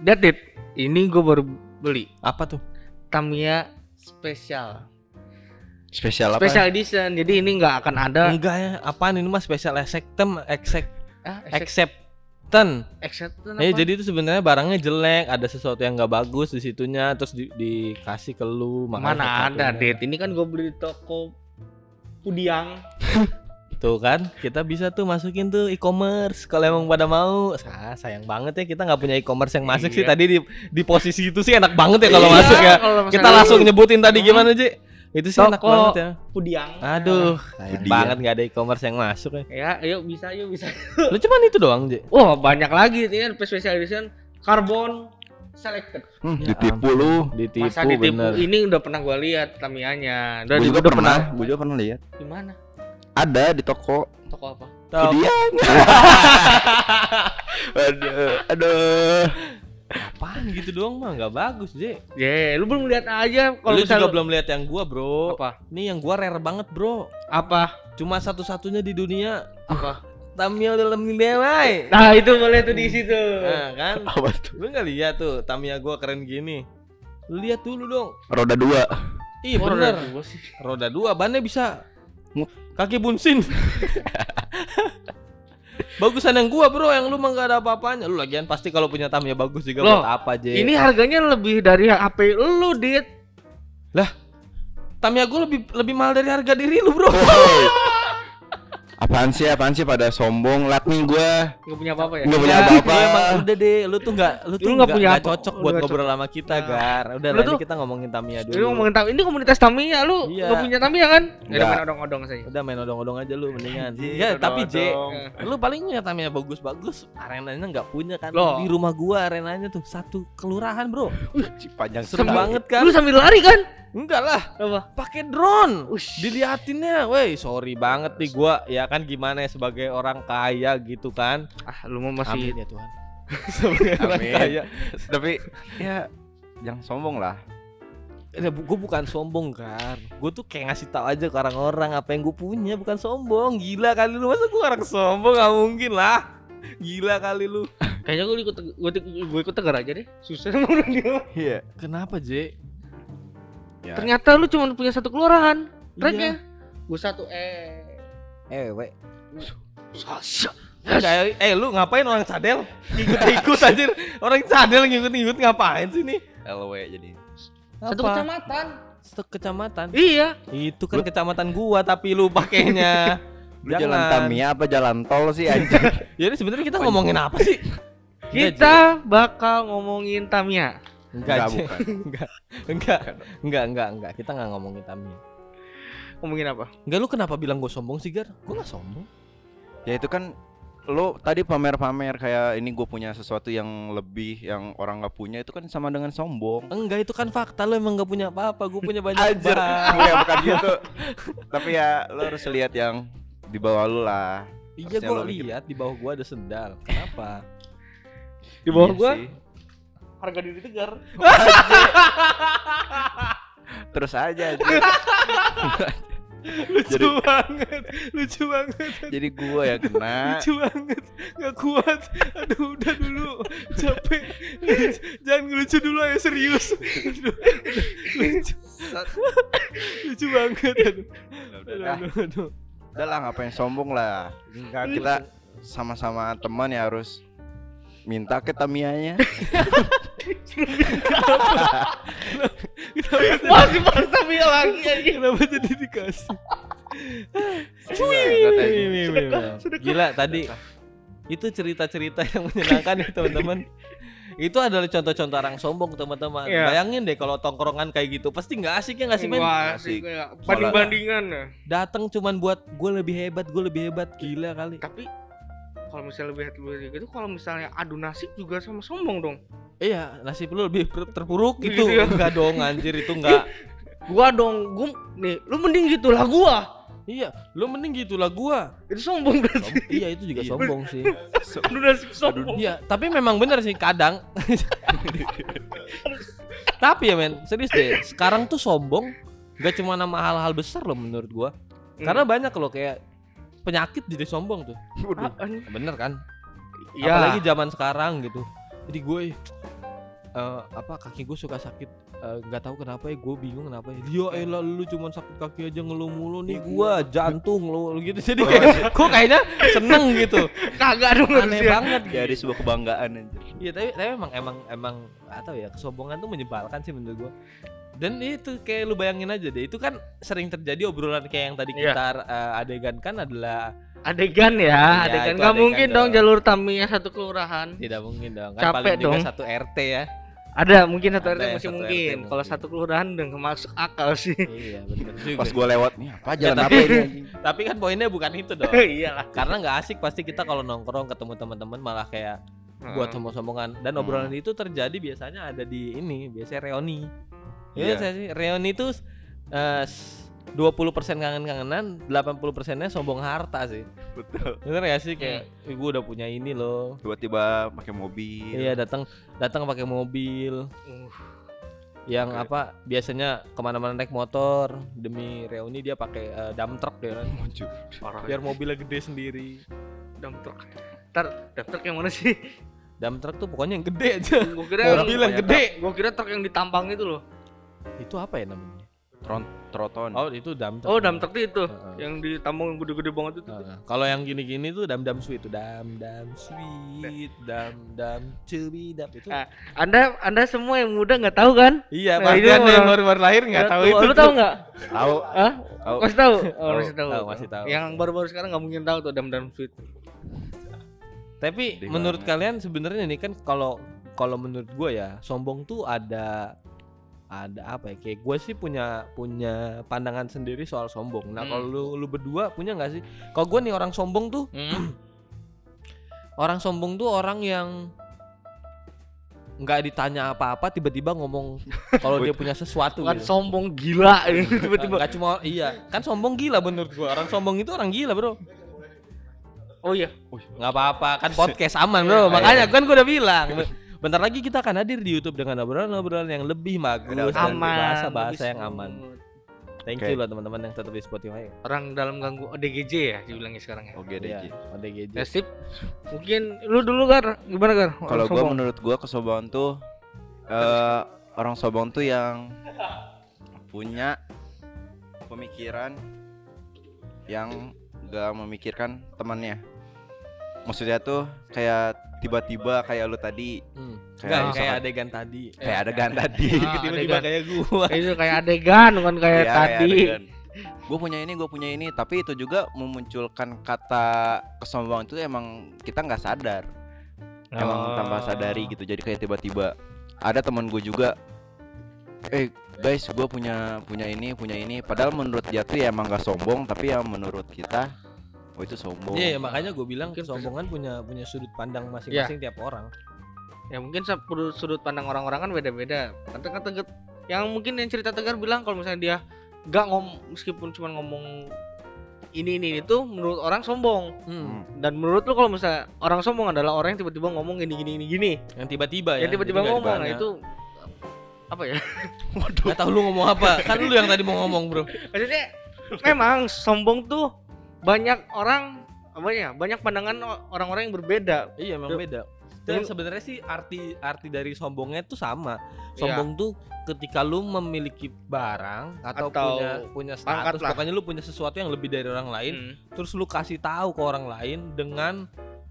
Lihat dit, ini gue baru beli Apa tuh? Tamiya spesial, Spesial apa? special edition. Jadi ini nggak akan ada. Enggak ya, apaan ini mah special acceptem, accept, Ah, acceptance. acceptance Eh apa? jadi itu sebenarnya barangnya jelek, ada sesuatu yang nggak bagus di situnya, terus di- dikasih ke lu. mana ada dit? Ini kan gue beli di toko Pudiang. Tuh kan, kita bisa tuh masukin tuh e-commerce kalau emang pada mau. Sa- sayang banget ya kita nggak punya e-commerce yang masuk sih Iya. tadi di di posisi itu sih enak banget ya kalau Iya, masuk ya. kalau Kita langsung nyebutin tadi Hmm. gimana Ji? Itu sih enak Toko banget ya. Pudiang. Aduh, sayang Dia. banget nggak ada e-commerce yang masuk ya. Ya, ayo bisa, yuk bisa. Lu cuman itu doang, Ji. Wah banyak lagi ini kan special edition carbon selected. Hmm, Ya ditipu lu. Ditipu Masa ditipu bener. ini udah pernah gua lihat Tamianya. Dan Gue juga udah pernah, gue juga pernah lihat. Di mana? Ada di toko. Toko apa? Tahu. Pudiang. aduh, aduh. Apaan gitu doang mah nggak bagus, Ji. Ya, lu belum lihat aja kalau Lu juga belum lihat yang gua, Bro. apa? Nih yang gua rare banget, Bro. Apa? Cuma satu-satunya di dunia Apa? Tamiya dalam Dewai. Nah, itu boleh tuh di situ. Nah, kan? Apa tuh? Lu nggak lihat tuh Tamiya gua keren gini. Lu lihat dulu dong. Roda dua. Iya Oh, bener. roda dua sih. Roda dua, bannya bisa. Kaki bunsin. Bagusan yang gua bro, yang lu mah gak ada apa-apanya. Lu lagian pasti kalau punya Tamiya bagus juga Loh, buat apa aja. Ini harganya lebih dari HP lu, Dit. Tamiya gua lebih lebih mahal dari harga diri lu bro. Apaan sih, apaan sih pada sombong. Lat nih gua. Enggak punya apa-apa ya? Nggak punya Ya, apa-apa. lu emang udah deh, lu tuh nggak lu tuh Lu nggak nggak punya nggak apa- cocok lu buat nggak ngobrol sama kita, Nah. Gar. Udah Lu lah, tuh- kita ngomongin Tamiya dulu. Ini ngomongin Tamiya, ini komunitas Tamiya lu Iya. enggak punya Tamiya kan? Nggak. main odong-odong saja. Udah main odong-odong aja lu mendingan. Ya, tapi J, lu paling punya Tamiya bagus-bagus, arenanya nggak punya kan. Loh. Di rumah gua arenanya tuh satu kelurahan, Bro. Panjang banget kan? Lu sambil lari kan? Enggak lah, Apa? pakai drone. Ush. Diliatinnya, woi, sorry banget nih gua ya kan gimana ya sebagai orang kaya gitu kan. Ah, lu mau masih Amin ya Tuhan. sebagai orang Amin. kaya. Tapi ya jangan sombong lah. Ya, gue bukan sombong kan Gue tuh kayak ngasih tahu aja ke orang-orang Apa yang gue punya bukan sombong Gila kali lu Masa gue orang sombong Gak mungkin lah Gila kali lu kayaknya gue ikut gue, gue ikut tegar aja deh. Susah ngomong dia. Iya. Kenapa J? Ya. Ternyata lu cuma punya satu kelurahan. Iya. Tracknya. Gue satu eh. Ewe Sasa. Enggak, eh lu ngapain orang cadel? Ikut-ikut anjir Orang cadel ngikut-ngikut ngapain sih nih? LW jadi. Satu Apa? kecamatan. Satu kecamatan Iya. Itu kan kecamatan gua tapi lu pakainya Lu jalan Tamiya apa jalan tol sih anjir? Jadi sebenarnya kita ngomongin apa sih? Kita bakal ngomongin Tamiya. Enggak, Enggak, bukan. enggak, enggak, enggak, enggak, enggak. Kita nggak ngomongin Tamiya. Ngomongin apa? Enggak, lu kenapa bilang gue sombong sih, Gar? Gue nggak sombong. ya itu kan lo tadi pamer-pamer kayak ini gue punya sesuatu yang lebih yang orang nggak punya itu kan sama dengan sombong. Enggak, itu kan fakta lu emang nggak punya apa-apa. Gue punya banyak Anjir, banget. bukan bukan gitu. Tapi ya lo harus lihat yang di bawah lu lah. Iya, gue lihat di bawah gua ada sendal. Kenapa? Di bawah Iya gua sih. Harga diri tegar. Terus aja. anjir. lucu Jadi- banget, lucu banget, Jadi gua yang kena. lucu banget. Gak kuat. Aduh, udah dulu. Capek. Jangan ngelucu dulu ya serius. Aduh, lucu. lucu banget. Aduh. Udah, aduh. Udah lah ngapain sombong lah. Kita sama-sama teman ya harus minta ke Tamiyanya. Masih pas Tamiya lagi aja. Kenapa jadi dikasih? Gila tadi itu cerita-cerita yang menyenangkan ya teman-teman. Itu adalah contoh-contoh orang sombong teman-teman. Iya. Bayangin deh kalau tongkrongan kayak gitu, pasti nggak asik ya nggak sih men? Asik. asik. Banding-bandingan ya. Datang cuman buat gue lebih hebat, gue lebih hebat, gila kali. Tapi kalau misalnya lebih lebih gitu, kalau misalnya adu nasib juga sama sombong dong. Iya, nasib lu lebih ter- terpuruk Gitu gitu. ya. Enggak dong anjir itu enggak. Gua dong, gua nih, lu mending gitulah gua. iya, lu mending gitulah gua. Itu sombong berarti. Som- iya itu juga Iya. sombong sih. Adu nasib sombong. Iya, tapi memang bener sih kadang. tapi ya men, serius deh. Sekarang tuh sombong gak cuma nama hal-hal besar loh menurut gua. Karena banyak loh kayak penyakit jadi sombong tuh. Waduh. Bener kan? Iya. Apalagi zaman sekarang gitu. Jadi gue eh, apa kaki gue suka sakit eh, nggak tahu kenapa ya gue bingung kenapa ya dia elah lu cuma sakit kaki aja ngeluh mulu nih gua jantung lu gitu jadi kayak gue kayaknya seneng gitu Kagak dong aneh harusnya. banget Ya ada sebuah kebanggaan anjir. Iya tapi tapi emang emang emang atau ya kesombongan tuh menyebalkan sih menurut gua. Dan itu kayak lu bayangin aja deh, itu kan sering terjadi obrolan kayak yang tadi Iya. kita eh, adegan kan adalah Adegan ya, Iya, adegan. itu Gak adegan mungkin dong dong. jalur Tamiya satu kelurahan. tidak mungkin dong. Kan Capek paling juga dong. satu RT ya. Ada mungkin satu Ada RT masih satu mungkin. RT Kalau satu kelurahan udah nggak masuk akal sih. iya benar juga. Pas gua lewat nih apa jalan Ya, apa tapi- ini anjing. Tapi kan poinnya bukan itu dong. Iyalah. Karena nggak asik pasti kita kalau nongkrong ketemu teman-teman malah kayak buat sombong-sombongan dan Hmm. obrolan itu terjadi biasanya ada di ini biasanya reuni Iya. Saya sih reuni itu eh, s- 20% kangen-kangenan 80 persennya sombong harta sih Betul. bener ya sih kayak "Ih, gue udah punya ini loh Tiba-tiba pakai mobil. iya datang datang pakai mobil Uh, yang Oke. apa biasanya ke mana-mana naik motor demi reuni dia pakai eh, dump truck dia kan biar mobilnya gede sendiri dump truck. Ntar dump truck yang mana sih? dump truck tuh pokoknya yang gede aja Gua kira Mobil yang gede. Gua kira truk yang ditampang itu loh. Itu apa ya namanya Tron troton. oh itu truck Oh, dump truck itu Heeh. yang ditampang yang gede-gede banget itu. Heeh. Kalau yang gini-gini tuh dam dam sweet tuh dam dam sweet dam dam cubi dam itu. Ah. Anda Anda semua yang muda nggak tahu kan? Iya, Nah, pasti itu ada yang orang- baru-baru lahir nggak tahu itu. Lu tahu nggak? Tahu. Hah? Tahu. Masih tahu? Oh, masih tahu. tahu, masih tahu. Yang baru-baru sekarang nggak mungkin tahu tuh dam dam sweet. Tapi Sedih menurut kalian sebenarnya nih kan kalau kalau menurut gue ya sombong tuh ada ada apa ya kayak gue sih punya punya pandangan sendiri soal sombong. Nah Hmm. kalau lu lu berdua punya nggak sih? Kalau gue nih orang sombong tuh Hmm. orang sombong tuh orang yang nggak ditanya apa-apa tiba-tiba ngomong kalau dia punya sesuatu Bukan gitu. sombong gila tiba-tiba. Nggak cuma iya kan sombong gila menurut gua orang sombong itu orang gila bro Oh iya. nggak apa-apa kan podcast aman bro makanya kan gua udah bilang bentar lagi kita akan hadir di YouTube dengan obrolan-obrolan yang lebih bagus dan bahasa-bahasa yang aman thank Oke. you loh teman-teman yang tetap di Spotify Orang dalam ganggu ODGJ ya dibilangnya sekarang ya. Oke Iya, deh. ODGJ Ya sip. Mungkin lu dulu Gar, gimana Gar? Kalau gua menurut gua kesombongan tuh eh orang sombong tuh yang punya pemikiran yang gak memikirkan temannya. Maksudnya tuh kayak tiba-tiba kayak lu tadi hmm. Kayak Nggak, kayak adegan tadi kayak adegan tadi. Ah, tiba-tiba adegan. kayak gua itu kayak adegan bukan kayak Iya, tadi. Gue punya ini, gue punya ini, tapi itu juga memunculkan kata kesombongan itu emang kita nggak sadar, emang Oh. tanpa sadari gitu. Jadi kayak tiba-tiba ada teman gue juga, eh guys, gue punya punya ini, punya ini. Padahal menurut dia tuh ya emang gak sombong, tapi ya menurut kita, oh itu sombong. Iya, makanya gue bilang kesombongan punya punya sudut pandang masing-masing tiap orang. Ya mungkin sudut pandang orang-orang kan beda-beda. Kata kata Tegar- yang mungkin yang cerita Tegar bilang kalau misalnya dia nggak ngom meskipun cuma ngomong ini ini itu menurut orang sombong. Hmm. Dan menurut lu kalau misalnya orang sombong adalah orang yang tiba-tiba ngomong gini gini gini gini. Yang tiba-tiba ya. yang tiba-tiba ngomong nah itu apa ya? Waduh. Gak tau lu ngomong apa Kan lu yang tadi mau ngomong bro Maksudnya memang sombong tuh banyak orang apa ya? Banyak pandangan orang-orang yang berbeda. Iya emang Duh. beda Dan sebenarnya sih arti arti dari sombongnya tuh sama Iya. Sombong tuh ketika lu memiliki barang Atau, Atau punya punya status lah. Pokoknya lu punya sesuatu yang lebih dari orang lain Hmm. Terus lu kasih tahu ke orang lain dengan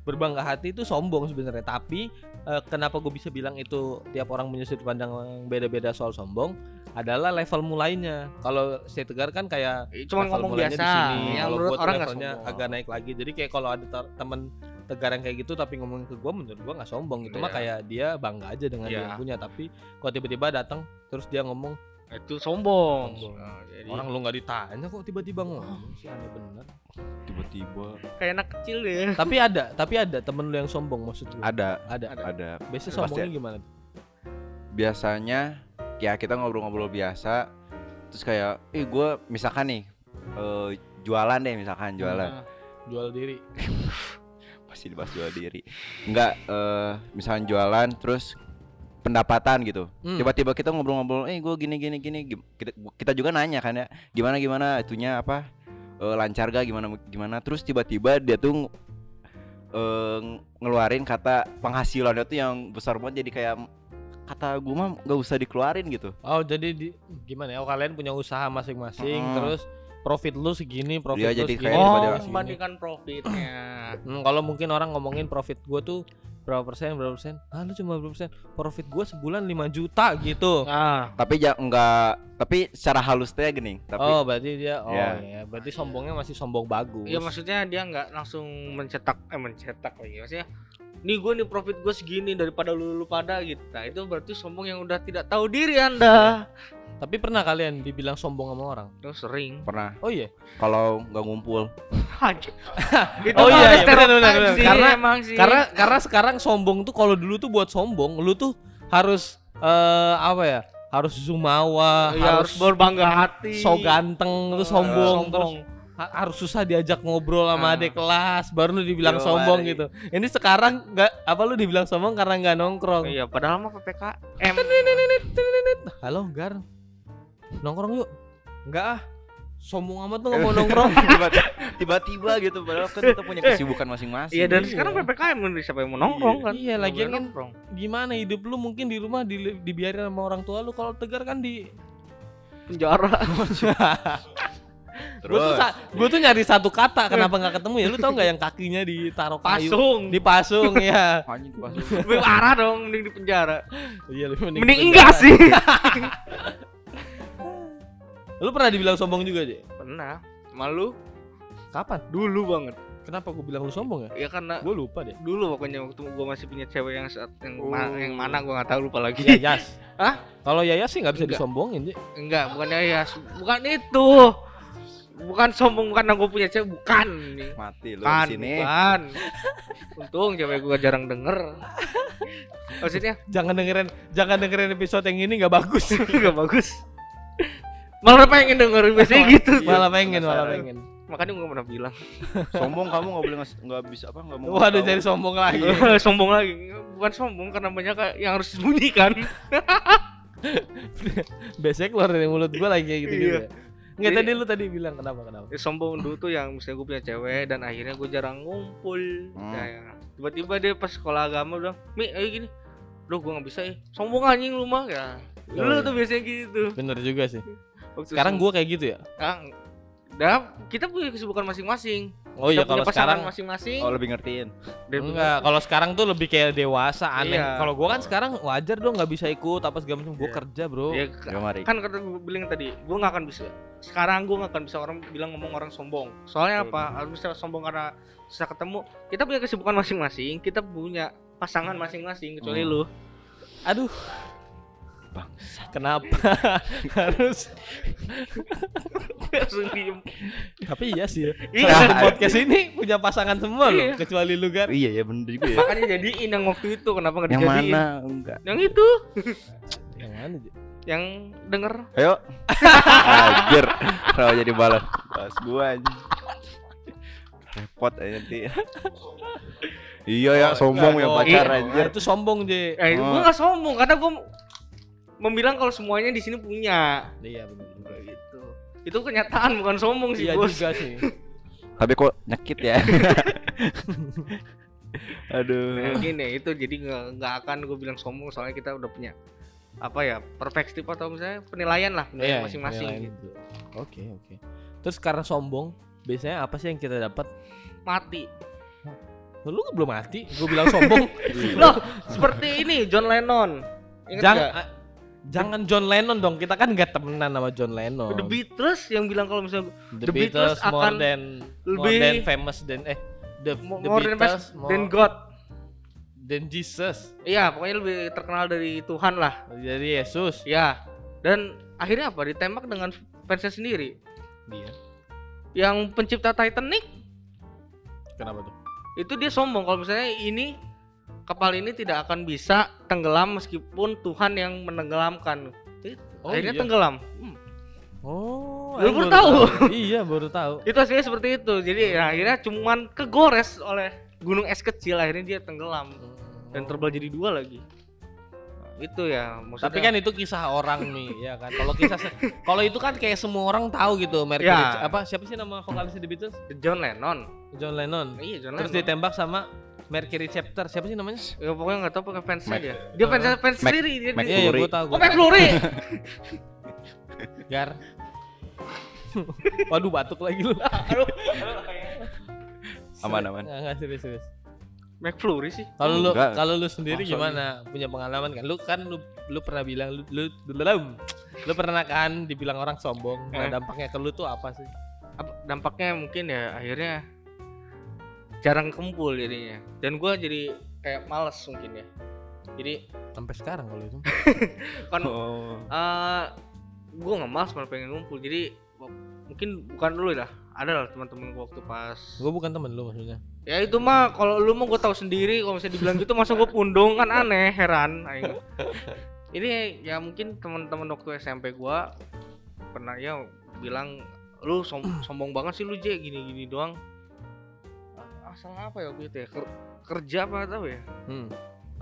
berbangga hati itu sombong sebenarnya tapi eh, kenapa gue bisa bilang itu tiap orang punya sudut pandang yang beda-beda soal sombong adalah level mulainya kalau saya tegar kan kayak Cuma level ngomong biasa. di sini. Yang Kalau menurut orang levelnya sombong. agak naik lagi. Jadi kayak kalau ada temen tegar yang kayak gitu tapi ngomong ke gua menurut gua nggak sombong. Itu mah Iya. kayak dia bangga aja dengan dia Iya. yang punya. Tapi kalau tiba-tiba datang terus dia ngomong itu sombong. Sombong. Nah, jadi orang lu nggak ditanya kok tiba-tiba ngomong sih aneh bener. Tiba-tiba kayak anak kecil ya. tapi ada, tapi ada temen lu yang sombong maksud lu. ada, Ada. ada. Biasanya Pasti sombongnya gimana? biasanya ya kita ngobrol-ngobrol biasa. Terus kayak eh gue misalkan nih eh, jualan deh misalkan jualan. Nah, Jual diri. pasti dibahas jual diri. Enggak eh misalkan jualan terus pendapatan gitu. Hmm. tiba-tiba kita ngobrol-ngobrol eh gue gini gini gini. Kita, kita juga nanya kan ya gimana gimana itunya apa? Eh, lancar gak? Gimana gimana? Terus tiba-tiba dia tuh eh, ngeluarin kata penghasilannya tuh yang besar banget jadi kayak kata gue mah nggak usah dikeluarin gitu Oh jadi di, gimana ya? Oh, kalian punya usaha masing-masing, Hmm. terus profit lu segini, profit Dia lu jadi segini. Oh, membandingkan profitnya. Hmm, kalau mungkin orang ngomongin profit gua tuh berapa persen, berapa persen? Ah lu cuma berapa persen? Profit gua sebulan 5 juta gitu. Nah, tapi ja, enggak tapi secara halus teh gini tapi oh berarti dia, oh Ya. ya, berarti sombongnya masih sombong bagus. Iya maksudnya dia nggak langsung mencetak eh mencetak lagi maksudnya nih gue nih profit gue segini daripada lu, lu pada gitu nah, itu berarti sombong yang udah tidak tahu diri anda Tapi pernah kalian dibilang sombong sama orang? itu sering pernah Oh iya. kalau nggak ngumpul itu Oh iya, iya, benar, stereotype benar, benar. sih, Karena- emang sih Karena karena sekarang sombong tuh kalau dulu tuh buat sombong, lu tuh harus eh apa ya? Harus zumawa, Ya, harus harus berbangga hati so ganteng Eh, terus sombong, terus sombong. ha- harus susah diajak ngobrol sama Ah. adik kelas baru lu dibilang Yo, sombong gitu. Ini sekarang nggak apa lu dibilang sombong karena nggak nongkrong. iya padahal mah ppkm Halo Gar, nongkrong yuk. Enggak ah, sombong amat tuh nggak mau nongkrong. Tiba- tiba-tiba gitu padahal kan kita punya kesibukan masing-masing iya dan Iya. sekarang ppkm kan siapa yang mau nongkrong kan Iya, Nggak lagian boleh kan nongkrong. Gimana hidup lu mungkin di rumah di, dibiarin sama orang tua lu kalau tegar kan di penjara Gue tuh, gua tuh nyari satu kata kenapa nggak ketemu ya? Lu tau nggak yang kakinya ditaruh kayu? Pasung. Dipasung ya anjing lebih parah dong mending di penjara. Iya lu mending enggak sih. Lu pernah dibilang sombong juga aja pernah. Malu. Kapan? Dulu banget. Kenapa gue bilang lu sombong ya? Ya karena gue lupa deh. dulu pokoknya waktu gua masih punya cewek yang saat yang, ma- Oh. yang mana gua nggak tahu lupa lagi. Yayas. Hah? kalau Yayas sih nggak bisa Enggak. disombongin Ji. enggak bukannya ya bukan itu bukan sombong karena gue punya cewek. Bukan nih mati lu bukan di sini. bukan. Untung cewek gua jarang denger. Maksudnya? Jangan dengerin jangan dengerin episode yang ini nggak bagus. Nggak bagus. Malah pengen denger biasanya gitu. malah pengen malah pengen. Makanya gua nggak pernah bilang. Sombong kamu nggak boleh ngas- nggak bisa apa nggak mau waduh jadi sombong lagi. Sombong lagi. Bukan sombong karena banyak yang harus disembunyikan. Biasanya keluar dari mulut gue lagi kayak gitu gitu Iya. Nggak Jadi- tadi lu tadi bilang kenapa kenapa? Ya, sombong dulu tuh yang misalnya gue punya cewek dan akhirnya gue jarang ngumpul. Hmm. Ya, ya. tiba-tiba dia pas sekolah agama bilang mi ayo gini. Loh gue gak bisa ya. Sombong anjing lu mah ya Oh, dulu iya. tuh biasanya gitu. Bener juga sih. Waktu sekarang gue kayak gitu ya? Ah, dah kita punya kesibukan masing-masing. Oh iya Kita kalau sekarang masing-masing. Oh lebih ngertiin? Enggak kalau sekarang tuh lebih kayak dewasa aneh. Iya. kalau gue kan sekarang wajar dong nggak bisa ikut apa segala macam. Gue Iya. kerja bro. Ya, ya mari. kan kata bilang tadi gue nggak akan bisa sekarang gue nggak akan bisa orang bilang ngomong orang sombong. Soalnya Betul. apa? Harus bisa sombong karena susah ketemu. Kita punya kesibukan masing-masing kita punya pasangan masing-masing kecuali Hmm. lu. Aduh. Bangsat. Kenapa? Harus. Langsung diem. Tapi iya sih ya. Iya. Podcast ini punya pasangan semua loh Iya. kecuali lu Gar. Iya ya bener juga ya. Makanya jadiin yang waktu itu kenapa nggak yang dijadiin? mana? Enggak. Yang itu. Yang mana? Yang denger. Ayo. Anjir kalau jadi balas? Balas gua anjing. Repot aja nanti. Iya ya Oh, sombong ya pacar iya. anjir. Nah, itu sombong Ji. Eh Oh. gue nggak sombong karena gue membilang kalau semuanya di sini punya. Iya bener juga. Gitu. Itu kenyataan bukan sombong sih iya bos. juga sih. Tapi kok nyekit ya? Nah, aduh gini itu jadi nggak akan gue bilang sombong soalnya kita udah punya apa ya perspektif atau misalnya penilaian lah penilaian Iya, masing-masing penilaian gitu. itu. Oke, oke. Terus karena sombong, biasanya apa sih yang kita dapat? mati Lu belum mati, gue bilang sombong. loh seperti ini John Lennon Ingat jangan nggak? ah, jangan John Lennon dong. Kita kan gak temenan sama John Lennon. The Beatles yang bilang kalau misalnya The The Beatles Beatles more akan than more lebih- than famous than eh the, mo- the more than Beatles best more than God than Jesus. iya pokoknya lebih terkenal dari Tuhan lah. Jadi Yesus. ya dan akhirnya apa? Ditembak dengan fansnya sendiri. Dia. yang pencipta Titanic. Kenapa tuh? itu dia sombong. Kalau misalnya ini kapal ini tidak akan bisa tenggelam meskipun Tuhan yang menenggelamkan. Oh, akhirnya iya. tenggelam. Hmm, Oh, aku baru tahu. iya, baru tahu. itu aslinya seperti itu. Jadi ya, akhirnya cuman kegores oleh gunung es kecil. Akhirnya dia tenggelam dan terbal jadi dua lagi Nah, itu ya maksudnya Tapi kan itu kisah orang nih, ya kan. Kalau kisah kalau itu kan kayak semua orang tahu gitu, Mercury Ya. apa siapa sih nama vokalis The Beatles? John Lennon John Lennon. iya John Terus Lennon ditembak sama Mercury Chapter siapa sih namanya Ya pokoknya nggak tahu pakai fansnya Mac- dia. Dia fans fans Mac- sendiri dia. Mac dia- iya iya gue tahu Oh, Mac Flurry. Gar waduh batuk lagi lu Aman, aman. nggak nggak serius serius Mac Flurry sih. Kalau lu kalau lu sendiri Masa gimana? Punya pengalaman kan? Lu kan lu lu pernah bilang lu lu belum lu pernah kan dibilang orang sombong. Nah, Eh. dampaknya ke lu tuh apa sih? Apa, dampaknya mungkin ya akhirnya jarang kumpul jadinya. Dan gua jadi kayak males mungkin ya. Jadi Sampai sekarang kalau itu. kan Oh. eh gue nggak malas malah pengen ngumpul jadi mungkin bukan dulu dah ada lah teman-teman gua waktu pas Gue bukan temen lu maksudnya. Ya itu mah kalau lu mau gue tahu sendiri kalau misalnya dibilang gitu masa gue pundung kan aneh heran aing. ini ya mungkin teman-teman waktu SMP gua pernah ya bilang lu som- sombong banget sih lu J gini-gini doang. Asal apa ya waktu itu ya? Ker- kerja apa tahu ya? Hmm.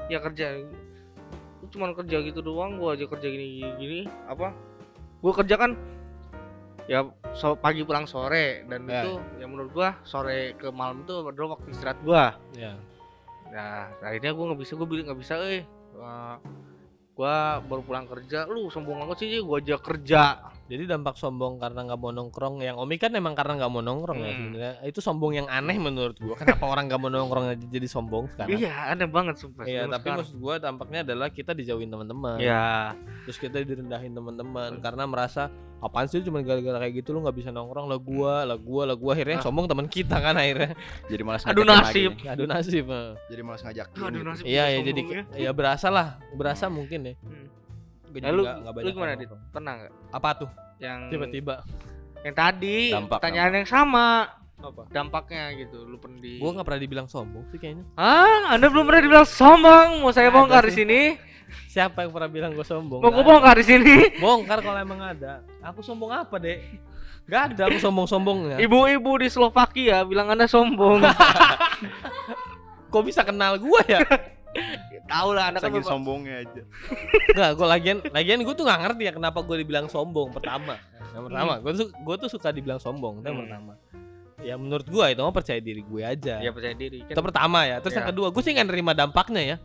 ya kerja. Lu cuman kerja gitu doang gua aja kerja gini gini, gini apa? Gua kerja kan ya so, pagi pulang sore dan Ya. itu ya menurut gua sore ke malam itu adalah waktu istirahat gua Ya. nah akhirnya gua nggak bisa gua bilang nggak bisa eh gua baru pulang kerja lu sombong banget sih gua aja kerja Jadi dampak sombong karena nggak mau nongkrong yang Omi kan emang karena nggak mau nongkrong ya Hmm. sebenarnya. Itu sombong yang aneh menurut gua. Kenapa orang nggak mau nongkrong aja jadi sombong sekarang? iya aneh banget sumpah Iya, tapi sekarang. maksud gua dampaknya adalah kita dijauhin teman-teman. ya Terus kita direndahin teman-teman karena merasa apaan sih cuma gara-gara kayak gitu lu nggak bisa nongkrong lah gua, lah gua, lah gua akhirnya Ah. sombong teman kita kan akhirnya. Jadi malas Aduh, ngajakin nasib. lagi. Aduh nasib. eh. Jadi malas ngajakin. aduh gitu. nasib Iya gua ya jadi ya. ya berasa lah, berasa mungkin ya. Hmm. Gua Ya, jadi lu, nggak- nggak lu banyak gimana dit pernah nggak Apa tuh? yang Tiba-tiba. yang tadi Dampak, pertanyaan yang sama Apa? dampaknya gitu lu pernah di Gua nggak pernah dibilang sombong sih kayaknya. ah anda belum pernah dibilang sombong mau saya bongkar di sini Siapa yang pernah bilang gua sombong? mau gue bongkar di sini. Bongkar kalau emang ada. Aku sombong apa, Dek? Gak ada aku sombong-sombongnya. ibu-ibu di Slovakia bilang anda sombong Kok bisa kenal gua ya? tahu lah anda kan Saking sombongnya aja. Enggak, gue lagian lagian gue tuh nggak ngerti ya kenapa gue dibilang sombong pertama. Yang pertama, gue tuh gue tuh suka dibilang sombong. Itu yang Hmm. pertama. Ya menurut gue itu mah percaya diri gue aja. ya percaya diri kan Itu pertama ya. Terus yang Ya. kedua, gue sih nggak nerima dampaknya ya.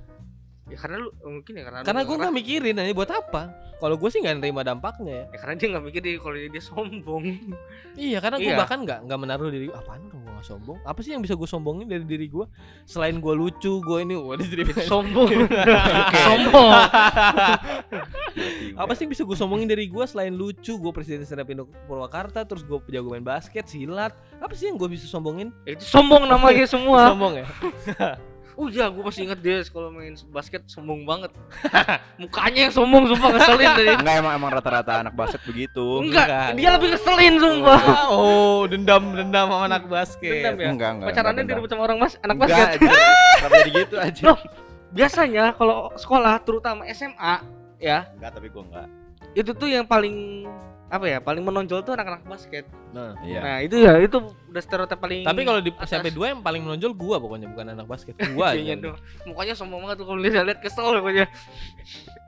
Ya karena lu mungkin ya karena Karena gue nggak mikirin aja buat apa. Kalau gue sih nggak nerima dampaknya ya. ya karena dia nggak mikir dia kalau dia sombong Iya, karena gue Iya. bahkan nggak nggak menaruh diri. Apaan orang gue sombong? Apa sih yang bisa gue sombongin dari diri gue? Selain gue lucu, gue ini, wah jadi sombong sombong apa sih yang bisa gue sombongin dari gue selain lucu gue presiden stand up Indo Purwakarta terus gue jago main basket silat apa sih yang gue bisa sombongin itu sombong namanya semua sombong ya oh ya gue masih inget dia kalau main basket sombong banget mukanya yang sombong sumpah ngeselin tadi Enggak emang emang rata-rata anak basket begitu. enggak enggak. dia lebih ngeselin sumpah oh dendam dendam sama anak basket Dendam ya? Enggak, enggak. pacarannya direbut sama orang mas anak enggak. basket Enggak. Kenapa jadi gitu aja? Loh. biasanya kalau sekolah terutama SMA ya Enggak, tapi gua enggak. itu tuh yang paling apa ya paling menonjol tuh anak-anak basket nah. Iya. nah itu ya itu udah stereotip paling tapi kalau di. SMP 2 yang paling menonjol gua pokoknya bukan anak basket gua Iya aja tuh. Mukanya sombong banget tuh kalau lihat lihat kesel pokoknya.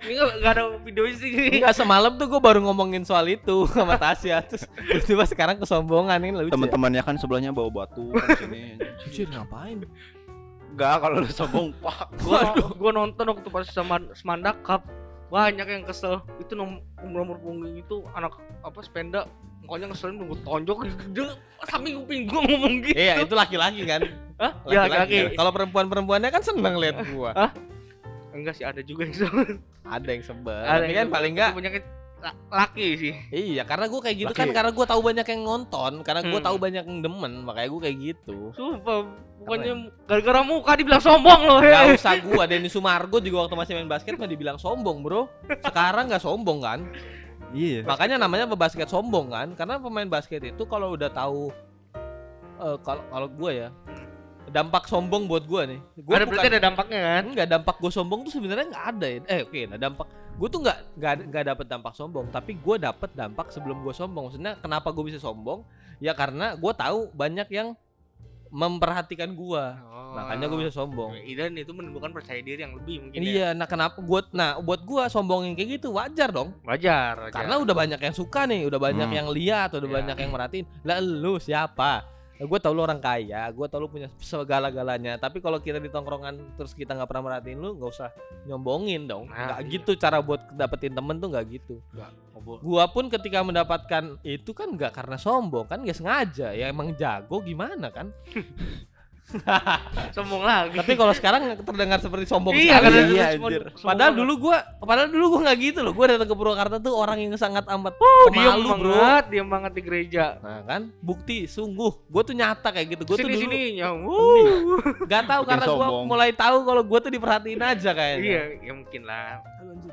Ini nggak nggak ada videonya sih. Enggak semalam tuh gua baru ngomongin soal itu sama Tasya terus tiba sekarang kesombongan ini lucu. ya. Teman-temannya kan sebelahnya bawa batu kan sini. Anjir, ngapain? Enggak, kalau lu sombong, pak. Gua, gua nonton waktu pas sama Semanda Cup banyak yang kesel. Itu nomor nomor punggung itu anak apa sepeda Pokoknya ngeselin nunggu tonjok dia samping kuping gua ngomong gitu. Iya, itu laki-laki kan. Hah? Ya laki. Kalau perempuan-perempuannya kan seneng lihat gua. Enggak sih ada juga yang sebel. Ada yang sebel. Ada Tapi yang kan paling enggak la- laki sih. Iya, karena gua kayak gitu Laki. kan karena gua tahu banyak yang nonton, karena gua Hmm. tahu banyak yang demen, makanya gua kayak gitu. Sumpah, pokoknya gara-gara muka dibilang sombong loh. Gak he. usah gua, Denny Sumargo juga waktu masih main basket mah dibilang sombong, Bro. Sekarang nggak sombong kan? Iya. Makanya namanya pebasket sombong kan? Karena pemain basket itu kalau udah tahu eh, kalau kalau gua ya dampak sombong buat gua nih. Gua Ada berarti ada dampaknya kan? Enggak dampak gue sombong tuh sebenarnya nggak ada ya. Eh oke, nah dampak gue tuh nggak nggak dapet dampak sombong, tapi gue dapet dampak sebelum gue sombong. Maksudnya kenapa gue bisa sombong? Ya karena gue tahu banyak yang memperhatikan gue, makanya gue bisa sombong. Dan itu menimbulkan percaya diri yang lebih mungkin ya. Iya, nah kenapa buat nah buat gue sombongin kayak gitu wajar dong. Wajar, wajar. Karena udah banyak yang suka nih, udah banyak Hmm. yang lihat, udah Iya. banyak yang merhatiin. Lah lu siapa? Gue tau lu orang kaya, gue tau lu punya segala-galanya. Tapi kalau kita di tongkrongan terus kita nggak pernah merhatiin lu, nggak usah nyombongin dong. Nah, Nggak iya. gitu cara buat dapetin temen tuh nggak gitu. Ngobrol. Gua pun ketika mendapatkan itu kan nggak karena sombong kan nggak sengaja ya emang jago gimana kan. sombong lagi. Tapi kalau sekarang terdengar seperti sombong iya sekali. Iya, anjir. sombong Padahal dulu gua padahal dulu gua nggak gitu loh. Gua datang ke Purwakarta tuh orang yang sangat amat oh, diam bro. banget diam banget di gereja. Nah kan? Bukti sungguh. Gue tuh nyata kayak gitu. Gue tuh dulu sini nyong. Gak tahu karena gue mulai tahu kalau gue tuh diperhatiin aja kayaknya. Iya ya mungkin lah. Aduh anjir.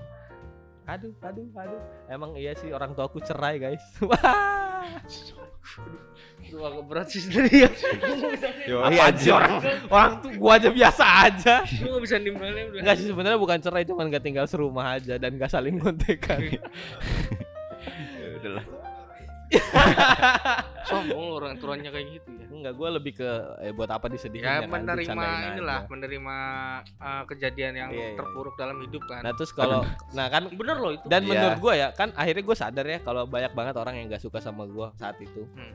aduh aduh aduh. Emang iya sih orang tua aku cerai guys. Wah Aduh, agak berat sih sendiri. Ya Yo, apa iya, aja? orang orang tuh gua aja biasa aja. Gue gak bisa nimbalnya udah Enggak sih sebenarnya bukan cerai cuman gak tinggal serumah aja dan gak saling kontekan. Ya udahlah. sombong orang tuanya kayak gitu ya enggak gue lebih ke eh, buat apa disedihin ya kan, menerima inilah aja. menerima uh, kejadian yang Iya, iya. terpuruk dalam hidup kan nah terus kalau nah kan bener loh itu Dan Iya. menurut gua ya, kan akhirnya gue sadar ya kalau banyak banget orang yang gak suka sama gua saat itu. Hmm.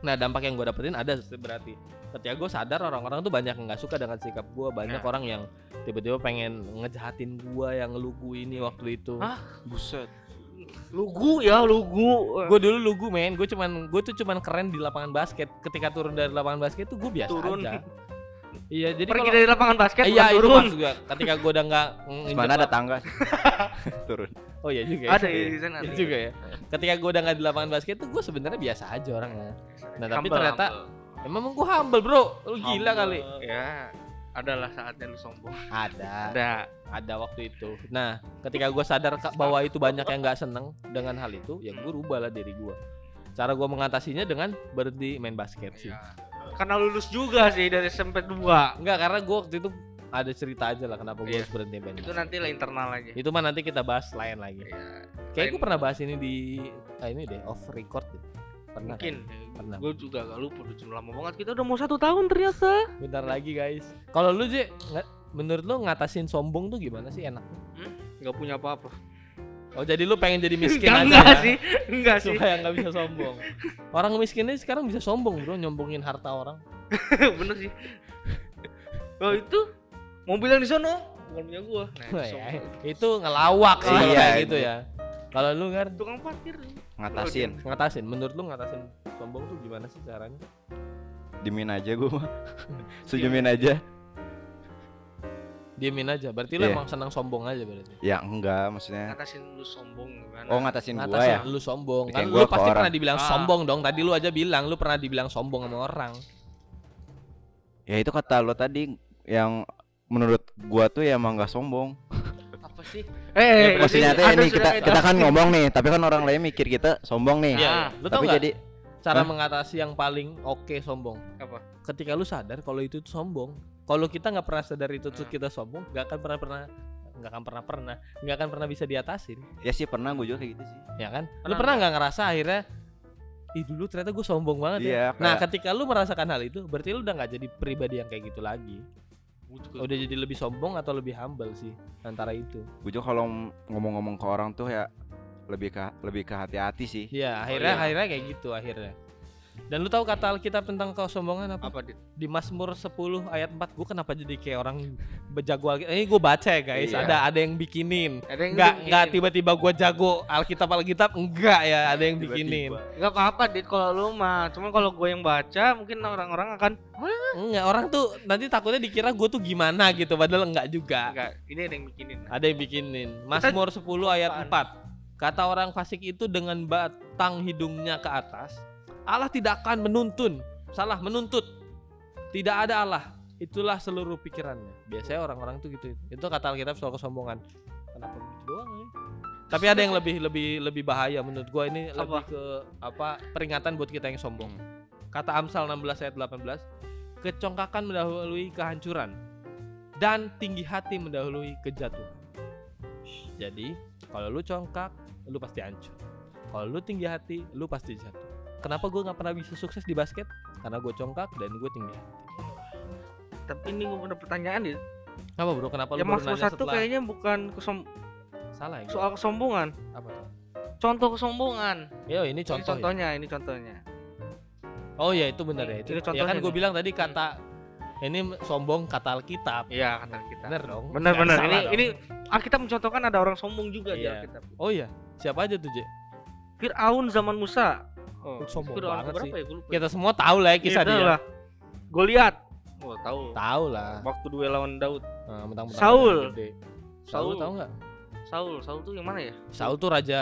Nah dampak yang gue dapetin ada berarti. Ketika gue sadar orang-orang tuh banyak yang gak suka dengan sikap gua, banyak Nah. orang yang tiba-tiba pengen ngejahatin gua yang lugu ini waktu itu. Hah? Buset. Lugu ya lugu Gue dulu lugu men, gue cuman gue tuh cuman keren di lapangan basket. Ketika turun dari lapangan basket tuh gue biasa Turun. aja. Iya jadi pergi kalau dari lapangan basket iya itu turun maksud gua. Ketika gue udah nggak Mana ada tangga? Turun. Oh iya juga. ya. ada ya di sana Itu ada. juga ya. Ketika gue udah nggak di lapangan basket tuh gue sebenarnya biasa aja orangnya. Nah tapi Humble, ternyata humble. Emang gue humble bro, lu gila kali. ya adalah saatnya lu sombong Ada, ada ada waktu itu. Nah, ketika gue sadar bahwa itu banyak yang nggak seneng dengan hal itu, ya gue rubah lah diri gue. Cara gue mengatasinya dengan berhenti main basket sih. Ya. karena lulus juga sih dari SMP 2 Enggak, karena gue waktu itu ada cerita aja lah kenapa gue Iya. harus berhenti main itu nanti lah internal aja Itu mah nanti kita bahas lain lagi. ya, Kayak gue pernah bahas ini di ah, ini deh off record deh. Pernah. mungkin kan? Pernah. gue juga gak lupa udah lama banget kita udah mau satu tahun ternyata Bentar lagi guys. Kalau lu nggak- menurut lu ngatasin sombong tuh gimana sih enaknya? nggak punya apa-apa Oh jadi lu pengen jadi miskin aja enggak ya? sih enggak sih supaya nggak bisa sombong. Orang miskinnya sekarang bisa sombong bro, nyombongin harta orang. bener sih oh itu mobil yang di sana bukan punya gua nah, itu ya, sombong. itu ngelawak sih kalau Iya, kayak gitu itu. ya. Kalau lu kan tukang parkir Ngatasin. ngatasin, menurut lu ngatasin sombong tuh gimana sih caranya? Dimin aja gua mah. Senyumin aja. Diemin aja. Berarti lu Iya. emang senang sombong aja berarti. Ya enggak maksudnya. ngatasin lu sombong gimana Oh ngatasin gua Ngatasin ya. lu sombong. Kan lu gua pasti orang. pernah dibilang Ah. sombong dong. Tadi lu aja bilang lu pernah dibilang sombong sama orang. Ya itu kata lo tadi yang menurut gua tuh ya emang gak sombong. apa sih Ya, eh Maksudnya tuh ada ini kita kita kan ngomong nih, tapi kan orang lain mikir kita sombong nih. Iya, Ah, Lu tau Tapi nggak jadi cara Hah? mengatasi yang paling oke sombong? apa ketika lu sadar kalau itu tuh sombong kalau kita nggak pernah sadar itu tuh Hmm. kita sombong nggak akan pernah pernah nggak akan pernah pernah nggak akan pernah bisa diatasin ya sih pernah gua juga kayak gitu sih. ya kan lu Pernah pernah nggak ngerasa akhirnya ih dulu ternyata gue sombong banget ya Iya, nah kayak- ketika lu merasakan hal itu berarti lu udah nggak jadi pribadi yang kayak gitu lagi udah jadi lebih sombong atau lebih humble sih antara itu Gua juga kalau ngomong-ngomong ke orang tuh ya lebih ke lebih ke hati-hati sih. ya akhirnya iya. akhirnya kayak gitu akhirnya dan lu tahu kata Alkitab tentang kesombongan apa? apa dit Di Mazmur 10 ayat 4 gue kenapa jadi kayak orang bejago Alkitab? Ini gue baca ya guys, Iya. ada ada yang bikinin. ada yang Enggak, bikinin. enggak tiba-tiba gua jago Alkitab Alkitab enggak ya, ada yang bikinin. nggak apa-apa dit kalau lu mah cuman kalau gue yang baca mungkin orang-orang akan Enggak, orang tuh nanti takutnya dikira gue tuh gimana gitu padahal enggak juga. enggak ini ada yang bikinin Ada yang bikinin. Mazmur 10 ayat Apaan? 4. Kata orang fasik itu dengan batang hidungnya ke atas, Allah tidak akan menuntun. Salah, menuntut. Tidak ada Allah. Itulah seluruh pikirannya. Biasanya orang-orang tuh gitu. Itu kata Alkitab soal kesombongan. Kenapa begitu doang ya? Tapi ada yang lebih lebih lebih bahaya menurut gua ini Apa? lebih ke apa peringatan buat kita yang sombong. Kata Amsal 16 ayat 18, kecongkakan mendahului kehancuran dan tinggi hati mendahului kejatuhan. Jadi, kalau lu congkak, lu pasti hancur. Kalau lu tinggi hati, lu pasti jatuh. Kenapa gue nggak pernah bisa sukses di basket? Karena gue congkak dan gue tinggi hati. tapi ini gue ada pertanyaan dit Apa bro? Kenapa ya lu baru nanya satu setelah kayaknya bukan kesom salah ya? soal kesombongan Apa tuh? contoh kesombongan Yo, ini ini contoh. ya. contohnya ini contohnya Oh iya itu benar ya itu. Ini Ya kan gue bilang tadi kata ini sombong kata Alkitab. Iya kata kita. Bener dong. Bener bener. Ini dong. ini Alkitab mencontohkan ada orang sombong juga di Iya. Alkitab. Oh iya. Siapa aja tuh, Je? Fir'aun zaman Musa. Oh, Sombong banget berapa sih. ya? Gue lupa. Kita semua tahu lah ya kisah Itu dia. lah. Goliat. Oh, tahu. Tahu lah. Waktu duel lawan Daud. Nah, mentang-mentang Saul. badan gede. Saul Saul. tahu nggak? Saul, Saul tuh yang mana ya? Saul tuh raja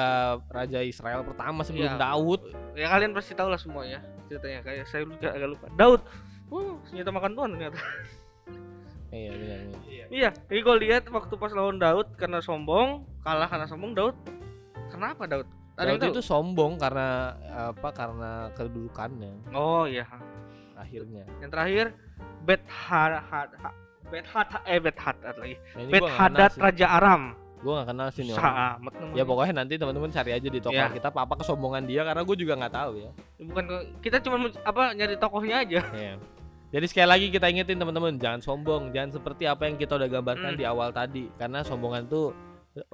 raja Israel pertama sebelum Iya. Daud. Ya kalian pasti tahu lah semua ya ceritanya. Kayak saya juga agak lupa. Daud. Oh, senjata makan Tuhan ternyata. Iya benar. benar. Iya, jadi gue lihat waktu pas lawan Daud karena sombong, kalah karena sombong Daud. Kenapa Daud? Ada tahu? itu sombong karena apa? Karena kedudukannya Oh iya. akhirnya. Yang terakhir Bet Had Had Bet Had eh Bet Hadad lagi. Nah, Bet sih. Raja Aram. Gua nggak kenal sih nih orang. Ya pokoknya nanti teman-teman cari aja di toko Iya. kita apa kesombongan dia karena gue juga nggak tahu ya. bukan ke- kita cuma apa nyari tokohnya aja. Iya. Jadi sekali lagi kita ingetin teman-teman jangan sombong, jangan seperti apa yang kita udah gambarkan Hmm. di awal tadi karena sombongan tuh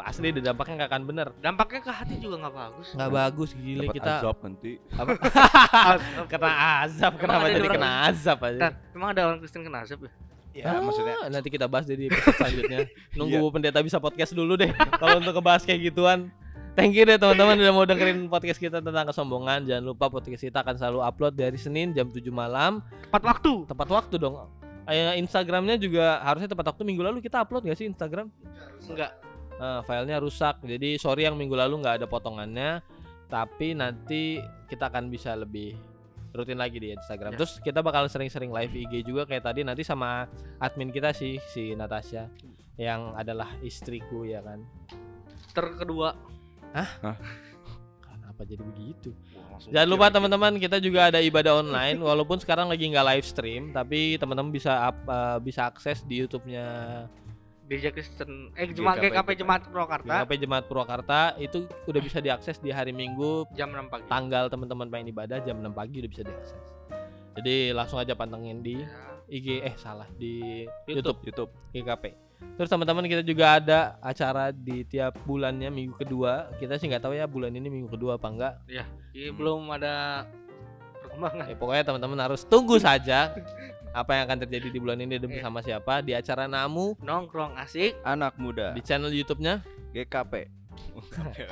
asli dan dampaknya nggak akan bener. Dampaknya ke hati juga nggak bagus. Nggak bagus gile Dapat kita azab nanti. kena azab kenapa jadi kena azab aja? Ntar, emang ada orang Kristen kena azab ya? Ya, Ah, maksudnya nanti kita bahas jadi episode selanjutnya. Nunggu pendeta bisa podcast dulu deh kalau untuk ngebahas kayak gituan. Thank you deh teman-teman udah mau dengerin podcast kita tentang kesombongan. Jangan lupa podcast kita akan selalu upload dari Senin jam 7 malam. Tepat waktu. Tepat waktu dong. Eh, Instagramnya juga harusnya tepat waktu minggu lalu kita upload gak sih Instagram? Enggak. Nah, filenya rusak. Jadi sorry yang minggu lalu nggak ada potongannya. Tapi nanti kita akan bisa lebih rutin lagi di Instagram. Ya. Terus kita bakal sering-sering live IG juga kayak tadi nanti sama admin kita sih si Natasha yang adalah istriku ya kan. Terkedua. Kenapa jadi begitu? Jangan lupa teman-teman kita juga ada ibadah online walaupun sekarang lagi nggak live stream tapi teman-teman bisa up- eh, bisa akses di YouTube-nya Gereja Kristen eh Jemaat GKP GKP Jemaat Purwakarta GKP Jemaat Purwakarta itu udah bisa diakses di hari Minggu jam 6 pagi. tanggal teman-teman pengen ibadah jam 6 pagi udah bisa diakses. Jadi langsung aja pantengin di. IG eh salah di YouTube. YouTube, YouTube. GKP. Terus teman-teman kita juga ada acara di tiap bulannya minggu kedua. Kita sih nggak tahu ya bulan ini minggu kedua apa enggak. Ini belum ada perkembangan. Ya, pokoknya teman-teman harus tunggu saja apa yang akan terjadi di bulan ini dan Iya. bersama siapa di acara Namu Nongkrong asik. Anak muda di channel YouTube-nya GKP.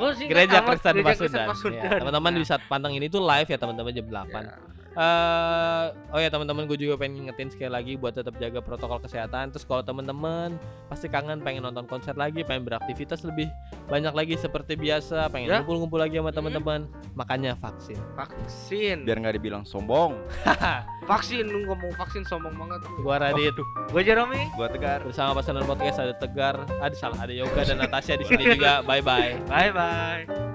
Oh, Gereja Kristen Pasundan. Pasundan. Ya, teman-teman Nah, bisa pantengin itu live ya teman-teman jam 8. ya. Eh oh ya teman-teman gue juga pengen ngingetin sekali lagi buat tetap jaga protokol kesehatan. Terus kalau teman-teman pasti kangen pengen nonton konser lagi, pengen beraktivitas lebih banyak lagi seperti biasa, pengen Ya. ngumpul-ngumpul lagi sama Hmm. teman-teman, makanya vaksin. Vaksin. Biar nggak dibilang sombong. Vaksin lu ngomong vaksin sombong banget. Gua Radit Gue Jeremy. Gua tegar. bersama pasangan podcast ada Tegar, ada salah ada Yoga dan Natasha di sini juga. Bye bye. Bye bye.